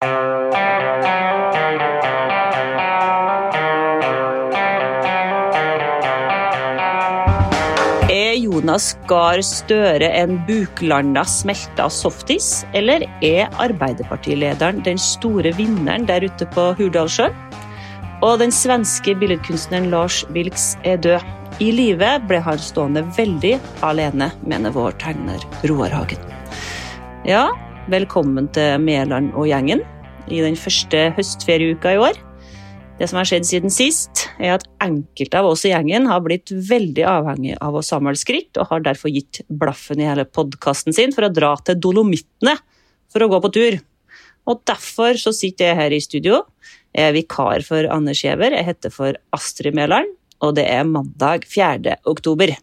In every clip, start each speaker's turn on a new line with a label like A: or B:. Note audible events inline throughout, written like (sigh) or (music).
A: Er Jonas Gahr Støre en buklanda smelta softis, eller er Arbeiderpartilederen den store vinneren der ute på Hurdalssjøen? Og den svenske billedkunstneren Lars Vilks er død. I live ble han stående veldig alene, mener vår tegner Roar Hagen. Ja, velkommen til Mæland og gjengen i den første høstferieuka i år. Det som har skjedd siden sist, er at enkelte av oss i gjengen har blitt veldig avhengig av å samle skritt, og har derfor gitt blaffen i hele podkasten sin for å dra til Dolomittene for å gå på tur. Og derfor så sitter jeg her i studio. Jeg er vikar for Anders Giæver. Jeg heter for Astrid Mæland, og det er mandag 4. oktober.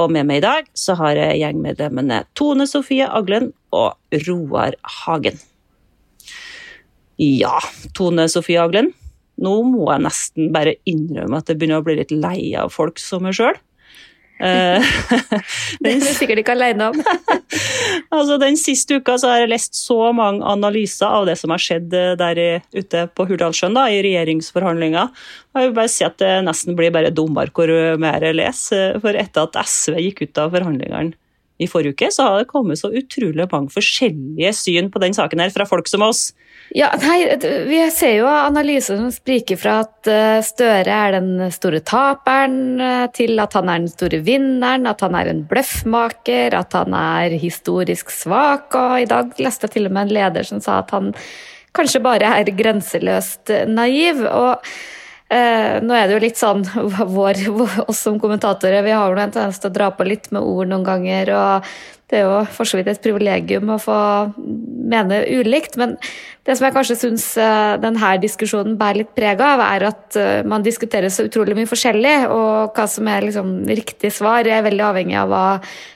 A: Og med meg i dag så har jeg gjengmedlemmene Tone Sofie Aglen og Roar Hagen. Ja, Tone Sofie Aglen, nå må jeg nesten bare innrømme at jeg begynner å bli litt lei av folk som meg sjøl. (laughs)
B: det er du sikkert ikke alene om. (laughs)
A: altså, den siste uka så har jeg lest så mange analyser av det som har skjedd eh, der ute på Hurdalssjøen i regjeringsforhandlinger. Jeg vil bare si at det nesten blir bare dummere hvor mer jeg leser. For etter at SV gikk ut av forhandlingene i forrige uke, så har det kommet så utrolig mange forskjellige syn på den saken her fra folk som oss.
B: Ja, nei, Vi ser jo analyser som spriker fra at eh, Støre er den store taperen, eh, til at han er den store vinneren, at han er en bløffmaker, at han er historisk svak. Og i dag leste jeg til og med en leder som sa at han kanskje bare er grenseløst naiv. og Eh, nå er det jo litt sånn (laughs) vår, oss som kommentatorer, vi har jo en tendens til å dra på litt med ord noen ganger. og Det er jo for så vidt et privilegium å få mene ulikt. Men det som jeg kanskje syns eh, denne diskusjonen bærer litt preg av, er at eh, man diskuterer så utrolig mye forskjellig. Og hva som er liksom riktig svar, er veldig avhengig av hva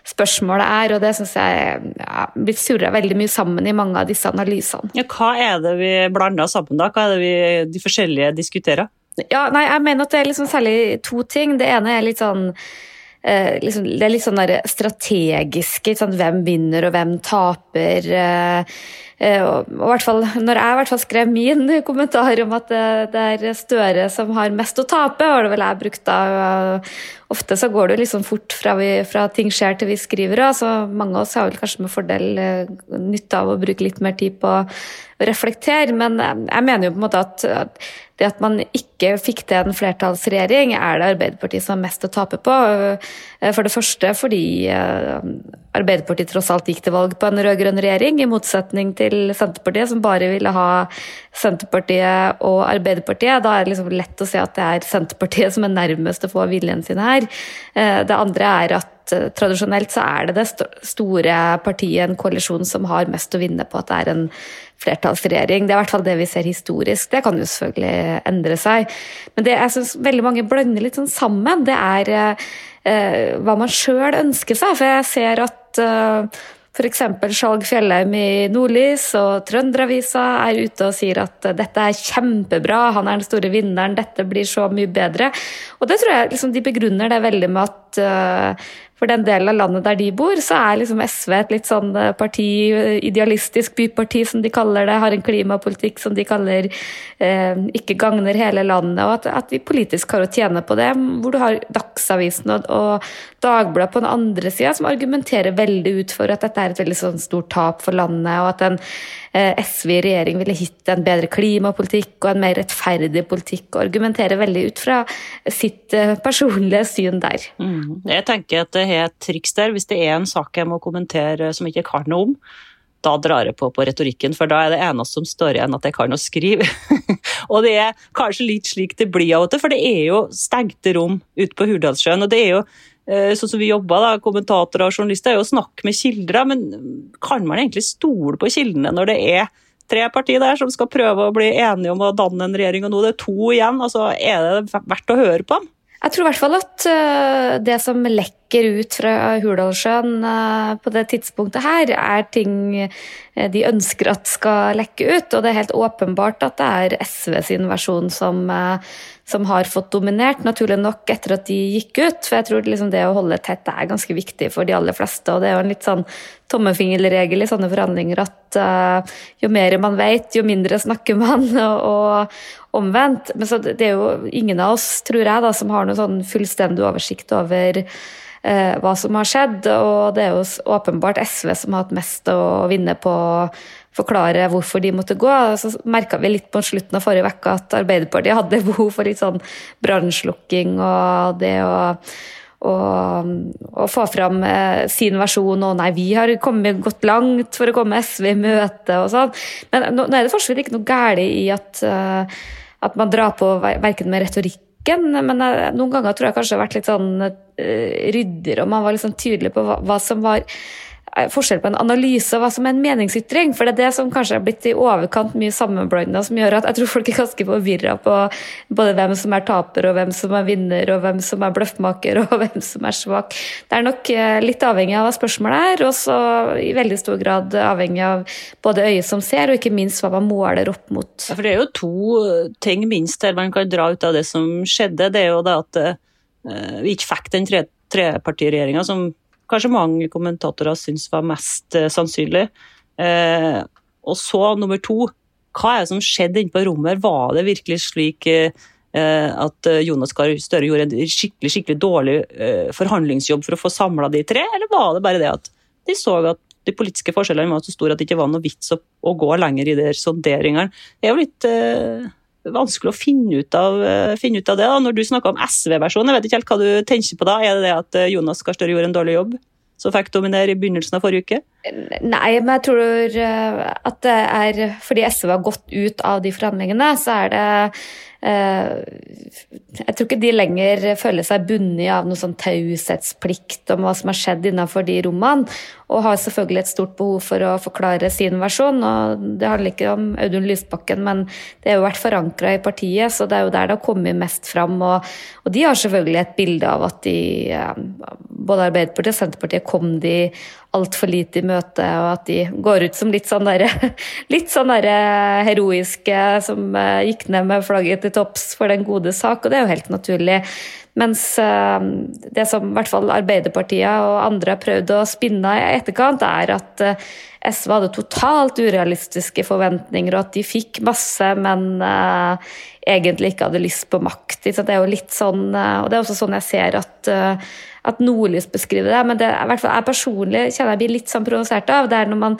B: spørsmålet er. Og det syns jeg ja, blitt surra veldig mye sammen i mange av disse analysene.
A: Ja, hva er det vi blander sammen da? Hva er det vi, de forskjellige diskuterer?
B: Ja, nei, jeg mener at det er liksom særlig to ting. Det ene er litt sånn eh, liksom, Det er litt sånn strategiske. Sånn, hvem vinner og hvem taper. Eh, eh, og, og hvert fall, når jeg hvert fall skrev min (laughs) kommentar om at det, det, er Støre som har mest å tape, var det vel jeg brukte da. Ofte så går det liksom fort fra, vi, fra ting skjer til vi skriver. Så mange av oss har vel kanskje med fordel eh, nytte av å bruke litt mer tid på å reflektere. Men jeg mener jo på en måte at, at det at man ikke fikk til en flertallsregjering, er det Arbeiderpartiet som har mest å tape på. Eh, for det første fordi eh, Arbeiderpartiet tross alt gikk til valg på en rød-grønn regjering, i motsetning til Senterpartiet, som bare ville ha Senterpartiet og Arbeiderpartiet. Da er det liksom lett å se at det er Senterpartiet som er nærmest å få viljen sin her. Eh, det andre er at tradisjonelt så er det det store partiet, en koalisjon, som har mest å vinne på at det er en flertallsregjering. Det er i hvert fall det vi ser historisk. Det kan jo selvfølgelig endre seg. Men det jeg syns veldig mange blander litt sånn sammen, det er eh, hva man sjøl ønsker seg. For jeg ser at eh, F.eks. Skjalg Fjellheim i Nordlys og Trønderavisa er ute og sier at dette er kjempebra, han er den store vinneren, dette blir så mye bedre. Og det tror jeg liksom, de begrunner det veldig med at uh, for den delen av landet der de bor, så er liksom SV et litt sånn eh, parti, eh, idealistisk byparti, som de kaller det. Har en klimapolitikk som de kaller eh, ikke gagner hele landet. Og at, at, vi politisk har å tjene på det. Hvor du har Dagsavisen og, og Dagbladet på den andre sida, som argumenterer veldig ut for at dette er et veldig sånn stort tap for landet, og at en eh, SV i regjering ville gitt en bedre klimapolitikk og en mer rettferdig politikk, og argumenterer veldig ut fra sitt eh, personlige syn der.
A: Mm. Jeg tenker at det er et triks der. Hvis det er en sak jeg må kommentere som jeg ikke kan noe om, da drar jeg på på retorikken, for da er det eneste som står igjen at jeg kan å skrive. (laughs) og det er kanskje litt slik det blir av og til, for det er jo stengte rom ute på Hurdalssjøen. og det er jo Eh, sånn som vi jobber, da, kommentatorer og journalister, er jo å snakke med kilder. Men kan man egentlig stole på kildene når det er tre partier der som skal prøve å bli enige om å danne en regjering, og nå det er to igjen? altså Er det verdt å høre på dem?
B: Jeg tror i hvert fall at uh, det som lekker ut fra Hurdalssjøen uh, på det tidspunktet her, er ting uh, de ønsker at skal lekke ut. Og det er helt åpenbart at det er SV sin versjon som, som har fått dominert, naturlig nok etter at de gikk ut. For jeg tror liksom det å holde tett er ganske viktig for de aller fleste. Og det er jo en litt sånn tommefingerregel i sånne forhandlinger at uh, jo mer man vet, jo mindre snakker man, (laughs) og, og omvendt. Men så det er jo ingen av oss, tror jeg, da, som har noe sånn fullstendig oversikt over uh, hva som har skjedd. Og det er jo åpenbart SV som har hatt mest å vinne på forklare hvorfor de måtte gå. Så merka vi litt på slutten av forrige uke at Arbeiderpartiet hadde (laughs) behov for litt sånn brannslukking og det å og, og, få fram eh, sin versjon. Og nei, vi har kommet gått langt for å komme SV i møte og sånn. Men nå, nå er det fortsatt ikke noe galt i at, uh, at man drar på verken med retorikken men uh, noen ganger tror jeg kanskje det har vært litt sånn uh, ryddigere, og man var litt sånn tydelig på hva, hva som var forskjell på en analyse og hva som er en meningsytring. For det er det som kanskje er blitt i overkant mye sammenblanda, som gjør at jeg tror folk er ganske forvirra på både hvem som er taper, og hvem som er vinner, og hvem som er bløffmaker, (laughs) og hvem som er svak. Det er nok eh, litt avhengig av hva spørsmålet er, og så i veldig stor grad avhengig av både øyet som ser, og ikke minst hva man måler opp mot.
A: Ja, for Det er jo to ting minst her man kan dra ut av det som skjedde. Det er jo det at vi ikke fikk den tre trepartiregjeringa som kanskje mange kommentatorer syns var mest uh, sannsynlig. Uh, og så nummer to, hva er det som skjedde inne på rommet? Var det virkelig slik uh, at Jonas Gahr Støre gjorde en skikkelig skikkelig dårlig forhandlingsjobb for å få samla de tre, eller var det bare det at de så at de politiske forskjellene var så store at det ikke var noe vits å, å gå lenger i de sonderingene? Det er jo litt vanskelig å finne ut av, finne ut av det. Da. Når du snakker om SV-versjonen, jeg vet ikke helt hva du tenker på da. Er det det at eh, Jonas Gahr Støre gjorde en dårlig jobb? som fikk dominere i begynnelsen av forrige uke?
B: Nei, men jeg tror eh, at det er fordi SV har gått ut av de forhandlingene, så er det Eh, jeg tror ikke de lenger føler seg bundet av noe sånn taushetsplikt om hva som har skjedd innenfor de rommene, og har selvfølgelig et stort behov for å forklare sin versjon. og Det handler ikke om Audun Lysbakken, men det har jo vært forankra i partiet, så det er jo der det har kommet mest fram. Og, og de har selvfølgelig et bilde av at de, både Arbeiderpartiet og Senterpartiet kom de altfor lite i møte, og at de går ut som litt sånn derre (laughs) sånn der heroiske som eh, gikk ned med flagget til topps for den gode sak, og det er jo helt naturlig. Mens eh, det som i hvert fall Arbeiderpartiet og andre har prøvd å spinne i etterkant, er at eh, SV hadde totalt urealistiske forventninger, og at de fikk masse, men egentlig ikke hadde lyst på makt. Det er jo litt sånn, og det er også sånn jeg ser at at Nordlys beskriver det, men det er, hvert fall jeg personlig kjenner jeg blir litt sånn provosert av, det er når man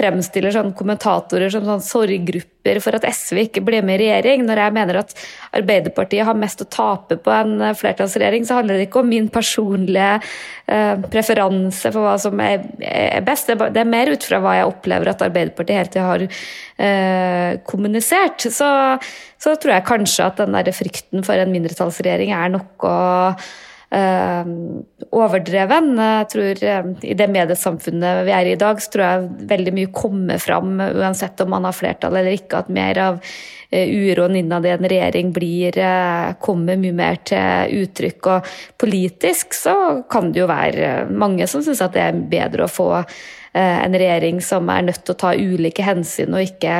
B: fremstiller sånne kommentatorer som sånn sorggrupper for at SV ikke ble med i regjering. Når jeg mener at Arbeiderpartiet har mest å tape på en eh, flertallsregjering, så handler det ikke om min personlige eh, preferanse for hva som er, er best. Det er mer ut fra hva jeg opplever at Arbeiderpartiet hele tida har eh, kommunisert. Så, så tror jeg kanskje at den der frykten for en mindretallsregjering er noe overdreven. Jeg tror eh, I det mediesamfunnet vi er i i dag, så tror jeg veldig mye kommer fram, uansett om man har flertall eller ikke, at mer av eh, uroen innad i en regjering blir, kommer mye mer til uttrykk. Og politisk så kan det jo være mange som syns at det er bedre å få en regjering som er nødt til å ta ulike hensyn, og ikke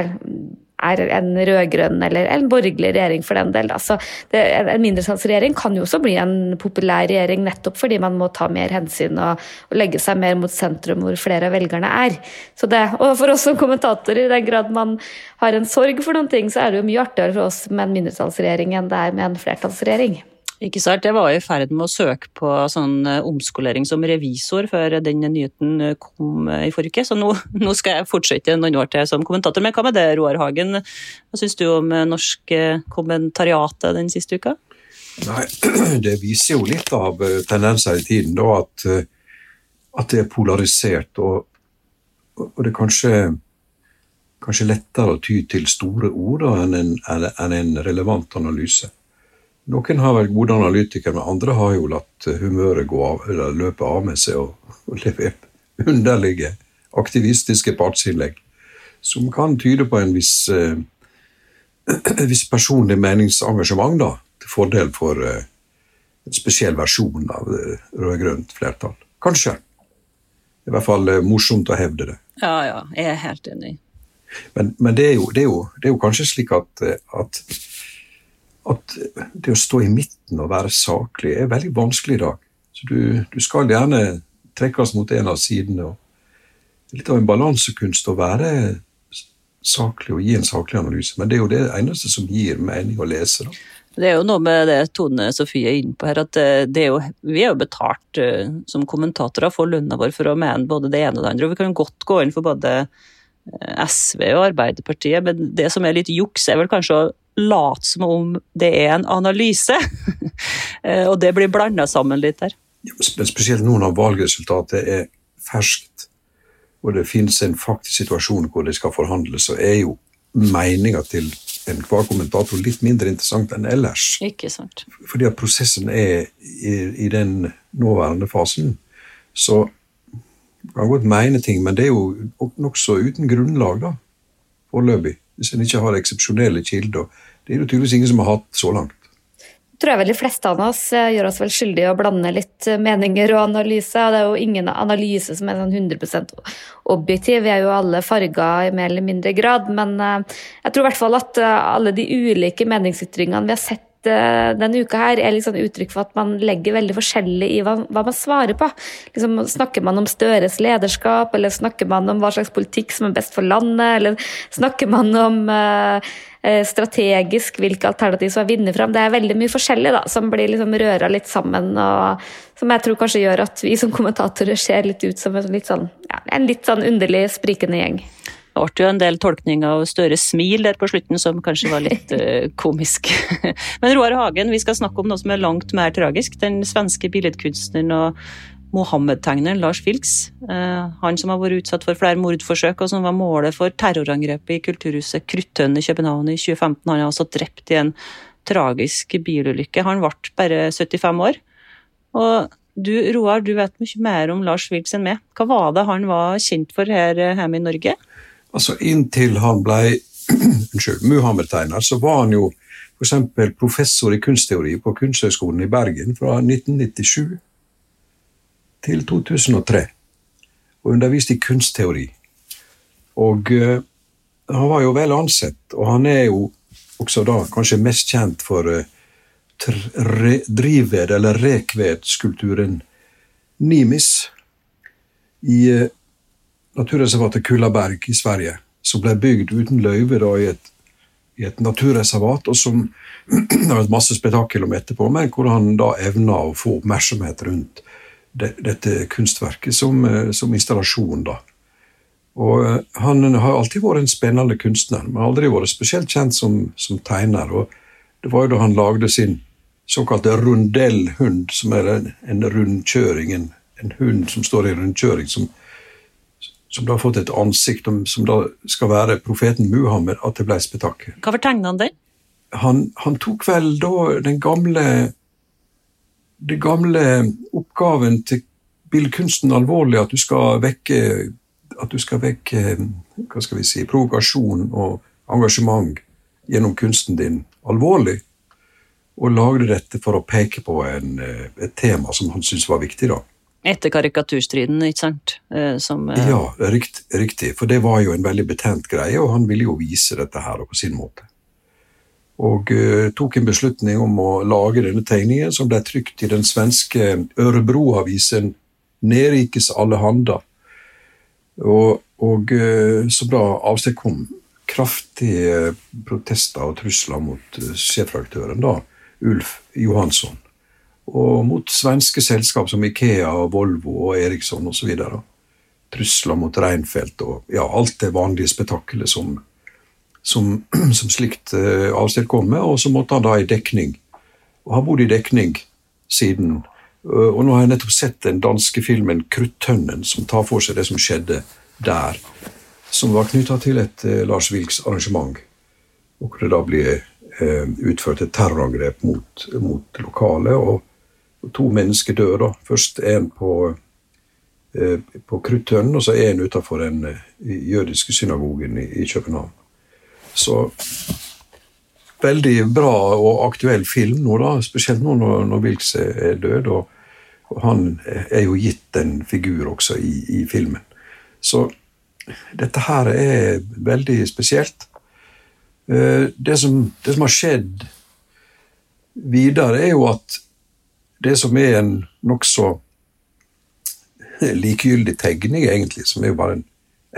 B: er en rød-grønn eller en borgerlig regjering for den del. Altså, det, en mindretallsregjering kan jo også bli en populær regjering nettopp fordi man må ta mer hensyn og, og legge seg mer mot sentrum hvor flere av velgerne er. Det, og for oss som kommentatorer, i den grad man har en sorg for noen ting, så er det jo mye artigere for oss med en mindretallsregjering enn det er med en flertallsregjering.
A: Ikke sant. Jeg var i ferd med å søke på sånn eh, omskolering som revisor før den nyheten eh, kom eh, i forrige uke, så nå, (laughs) nå, skal jeg fortsette noen år til som kommentator. Men hva med det, Roar Hagen? Hva syns du om norsk kommentariatet den siste uka?
C: Nei, (clears throat) Det viser jo litt av tendenser i tiden, da, at, at det er polarisert. Og, og det er kanskje, kanskje lettere å ty til store ord enn en, en relevant analyse. Noen har vært gode analytikere, men andre har jo latt humøret gå av, eller løpe av med seg og, (laughs) og levert underlige aktivistiske partsinnlegg som kan tyde på en viss, eh, (clears throat) en viss personlig meningsengasjement da, til fordel for eh, en spesiell versjon av eh, rød-grønt flertall. Kanskje. I hvert fall eh, morsomt å hevde det.
A: Ja, ja, jeg er helt enig.
C: Men, men det, er jo, det, er jo, det, er jo, kanskje slik at, at, at, det å stå i midten og være saklig er veldig vanskelig i dag. Så du, du skal gjerne trekkes mot en av sidene. Det er litt av en balansekunst å være saklig og gi en saklig analyse, men det er jo det eneste som gir mening å lese. da.
A: Det er jo noe med det Tone Sofie er inne på her, at eh, er jo, vi er jo betalt uh, som kommentatorer for lønna vår for å mene både det ene og det andre. og Vi kan godt gå inn for både eh, SV og Arbeiderpartiet, men det som er litt juks, er vel kanskje å late som om det er en analyse. (laughs) og det blir blanda sammen litt
C: der. Spesielt nå når valgresultatet er ferskt, og det finnes en faktisk situasjon hvor det skal forhandles, så er jo meninga til enhver kommentator litt mindre interessant enn ellers.
A: Ikke sant.
C: Fordi at prosessen er i, i den nåværende fasen. Så man kan godt mene ting, men det er jo nokså uten grunnlag, da, foreløpig. Hvis en ikke har eksepsjonelle kilder. Det er det tydeligvis ingen som har hatt så langt
B: tror jeg vel de fleste av oss eh, gjør oss vel skyldige i å blande litt eh, meninger og analyse. Det er jo ingen analyse som er sånn 100% objektiv. Vi er jo alle farga i mer eller mindre grad. Men eh, jeg tror i hvert fall at alle de ulike meningsytringene vi har sett denne uka her er liksom uttrykk for at man legger veldig forskjellig i hva, hva man svarer på. Liksom, snakker man om Støres lederskap, eller snakker man om hva slags politikk som er best for landet, eller snakker man om uh, Eh, strategisk hvilke alternativ som vinner fram. Det er veldig mye forskjellig da, som blir liksom røra litt sammen, og som jeg tror kanskje gjør at vi som kommentatorer ser litt ut som en litt sånn, ja, en litt sånn underlig, sprikende gjeng.
A: Det ble jo en del tolkning av Støres smil der på slutten som kanskje var litt uh, (laughs) komisk. (laughs) Men Roar Hagen, vi skal snakke om noe som er langt mer tragisk. Den svenske billedkunstneren og Mohammed-tegneren Lars Vilks. Eh, han som har vært utsatt for flere mordforsøk, og som var målet for terrorangrepet i kulturhuset Kruttønn i København i 2015. Han er altså drept i en tragisk bilulykke. Han ble bare 75 år. Og du, Roar, du vet mye mer om Lars Vilks enn meg. Hva var det han var kjent for her eh, hjemme i Norge?
C: Altså, Inntil han ble (clears throat) unnskyld, Muhammed-tegner, så var han jo f.eks. professor i kunstteori på Kunsthøgskolen i Bergen fra 1997 til 2003 og underviste i kunstteori. Og uh, han var jo vel ansett, og han er jo også da kanskje mest kjent for uh, drivved- eller rekvedskulpturen Nimis i uh, naturreservatet Kullaberg i Sverige, som ble bygd uten løyve da i et, i et naturreservat, og som (clears throat) har vært masse spetakkel om etterpå, men hvor han da evna å få oppmerksomhet rundt det, dette kunstverket som, eh, som, installasjon. da. Og eh, Han har alltid vært en spennende kunstner, men aldri vært spesielt kjent som, som tegner. og Det var jo da han lagde sin såkalte rundellhund, som er en, en rundkjøring, en, en, hund som står i rundkjøring, som, som da har fått et ansikt som da skal være profeten Muhammed, at det ble spetakkel.
A: Hva tegnet han den?
C: Han, han tok vel da den gamle den gamle oppgaven til billedkunsten alvorlig at du skal vekke at du skal vekke hva skal vi si, provokasjon og engasjement gjennom kunsten din alvorlig. Og lagde dette for å peke på en, et tema som han syntes var viktig. da.
A: Etter karikaturstriden, ikke sant?
C: Eh, som, uh... Ja, rikt, riktig. For det var jo en veldig betent greie, og han ville jo vise dette her på sin måte og uh, tok en beslutning om å lage denne tegningen, som ble trykt i den svenske Ørebro-avisen Nerikes Allehanda, og, og uh, som da avstedkom kraftige protester og trusler mot uh, sjefredaktøren, da, Ulf Johansson, og mot svenske selskap som Ikea, og Volvo og Eriksson osv. Trusler mot Reinfeldt og ja, alt det vanlige spetakkelet som som, (clears throat) som slikt uh, avstedkommer, og så måtte han da i dekning. Og har bodd i dekning siden. Uh, og nå har jeg nettopp sett den danske filmen 'Kruttønnen', som tar for seg det som skjedde der. Som var knytta til et uh, Lars Wilks arrangement. Og hvor det da blir utført et terrorangrep mot, mot lokalet. Og, to mennesker dør. da. Først en på på Kruttønnen, og så en utenfor den jødiske synagogen i, i København. Så veldig bra og aktuell film nå, da, spesielt nå når, når Wilks er død. Og, og, han er jo gitt en figur også i, i filmen. Så dette her er veldig spesielt. Eh, det som, det som har skjedd videre, er jo at det som er en nokså likegyldig tegning, egentlig, som er jo bare en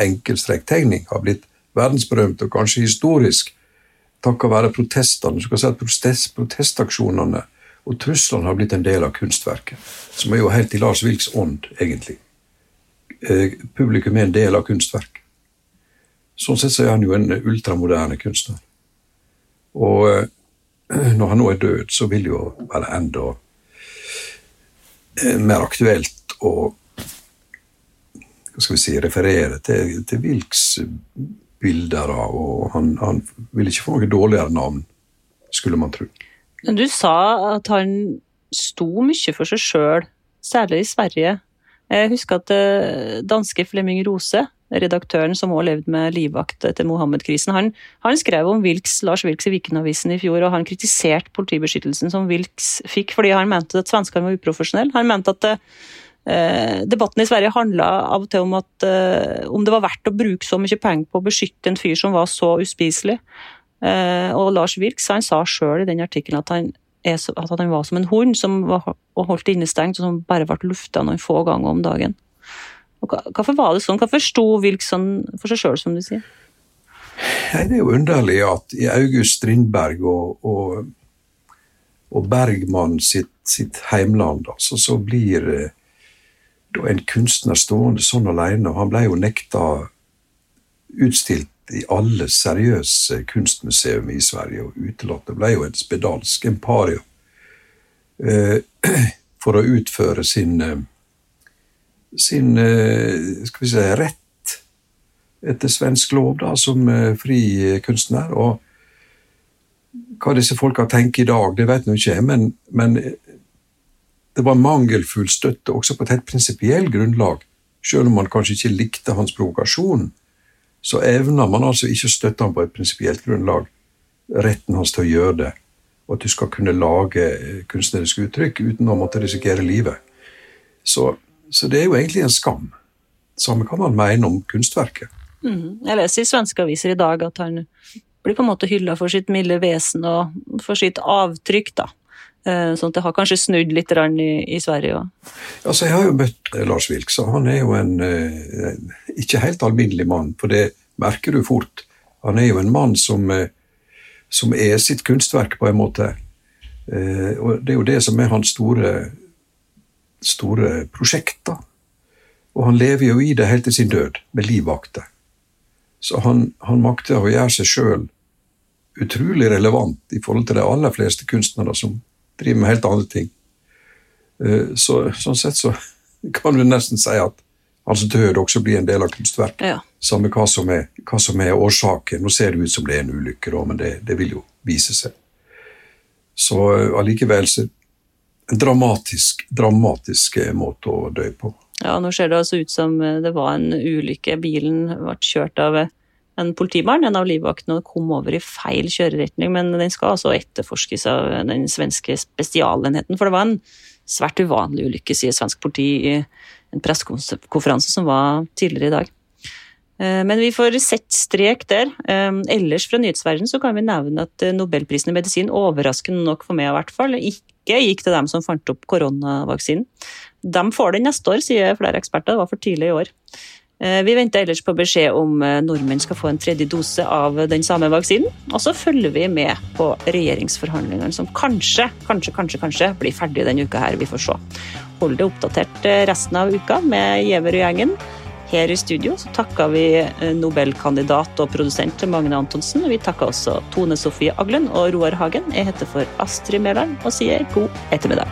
C: enkel strekktegning, har blitt verdensberømt og kanskje historisk takket være protestene. Du kan si at protest, Protestaksjonene og truslene har blitt en del av kunstverket, som er jo helt i Lars Wilks ånd, egentlig. Eh, publikum er en del av kunstverket. Sånn sett så er han jo en ultramoderne kunstner. Og eh, når han nå er død, så vil jo være enda mer aktuelt å hva skal vi si, referere til, til Wilks bilder, og han, han vil ikke få noe dårligere navn, skulle man tro.
A: Men du sa at han sto mye for seg sjøl, særlig i Sverige. Jeg husker at eh, danske Flemming Rose, redaktøren som også levde med livvakt etter Mohammed-krisen, han, han, skrev om Wilks, Lars Wilks i Vikenavisen i fjor, og han kritiserte politibeskyttelsen som Wilks fikk, fordi han mente at svenskene var uprofesjonelle. Han mente at eh, debatten i Sverige handla av og til om at eh, om det var verdt å bruke så mye penger på å beskytte en fyr som var så uspiselig. Eh, og Lars Wilks han sa sjøl i den artikkelen at at han var som en hund som var holdt innestengt og som bare ble lufta noen få ganger om dagen. Og hvorfor var det sånn? Hvorfor sto Wilk sånn for seg sjøl, som du sier?
C: Nei, Det er jo underlig at i August Strindberg og, og, og Bergman sitt, sitt heimland, altså, så blir eh, da en kunstner stående sånn alene. Han ble jo nekta utstilt i alle seriøse kunstmuseum i Sverige, og utelatt. Det ble jo et spedalsk emparium eh, (clears throat) for å utføre sin, eh, sin eh, skal vi si, rett etter svensk lov da, som eh, fri kunstner. Og hva disse folka tenker i dag, det vet nå ikke men, men det var mangelfull støtte også på et helt prinsipielt grunnlag, selv om man kanskje ikke likte hans provokasjon så evner man altså ikke å støtte ham på et prinsipielt grunnlag. Retten hans til å gjøre det, og at du skal kunne lage kunstnerisk uttrykk uten å måtte risikere livet. Så, så det er jo egentlig en skam. Samme kan man mene om kunstverket.
A: Mm. Jeg leser i svenske aviser i dag at han blir på en måte hylla for sitt milde vesen og for sitt avtrykk. da. Eh, sånn at det har kanskje snudd litt i, i Sverige òg?
C: Altså, jeg har jo møtt eh, Lars Vilk, og han er jo en eh, ikke helt alminnelig mann. For det merker du fort. Han er jo en mann som, som er sitt kunstverk, på en måte. Og det er jo det som er hans store, store prosjekter. Og han lever jo i det helt til sin død, med livvakter. Så han, han makter å gjøre seg sjøl utrolig relevant i forhold til de aller fleste kunstnere som driver med helt andre ting. Eh, så, sånn sett så (laughs) kan du nesten si at hans død også blir en del av kunstverket. Ja. Samme hva som, er, hva som, er, årsaken. Nå ser det ut som det er en ulykke, da, men det, det, vil jo vise seg. Så eh, allikevel så dramatisk, dramatisk eh, måte å dø på.
A: Ja, nå ser det altså ut som det var en ulykke. Bilen ble kjørt av en politimann, en av livvaktene, kom over i feil kjøreretning. Men den skal altså etterforskes av den svenske spesialenheten. For det var en svært uvanlig ulykke, sier svensk politi i en pressekonferanse som var tidligere i dag. Eh, men vi får sett strek der. Eh, ellers fra nyhetsverdenen så kan vi nevne at nobelprisen i medisin overraskende nok for meg i hvert fall ikke gikk til dem som fant opp koronavaksinen. De får den neste år, sier flere eksperter. Det var for tidlig i år. Eh, vi venter ellers på beskjed om eh, nordmenn skal få en tredje dose av den samme vaksinen. Og så følger vi med på regjeringsforhandlingene, som kanskje, kanskje, kanskje, kanskje blir ferdig denne uka her. Vi får se. Hold det oppdatert eh, resten av uka med Giæver og gjengen. Her i studio så takker vi Nobelkandidat og produsent Magne Antonsen. Vi takker også Tone Sofie Aglen og Roar Hagen. Jeg heter for Astrid Mæland og sier god ettermiddag.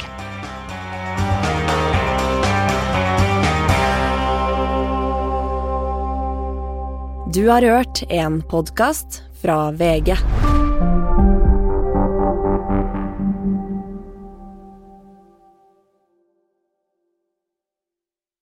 D: Du har hørt en podkast fra VG.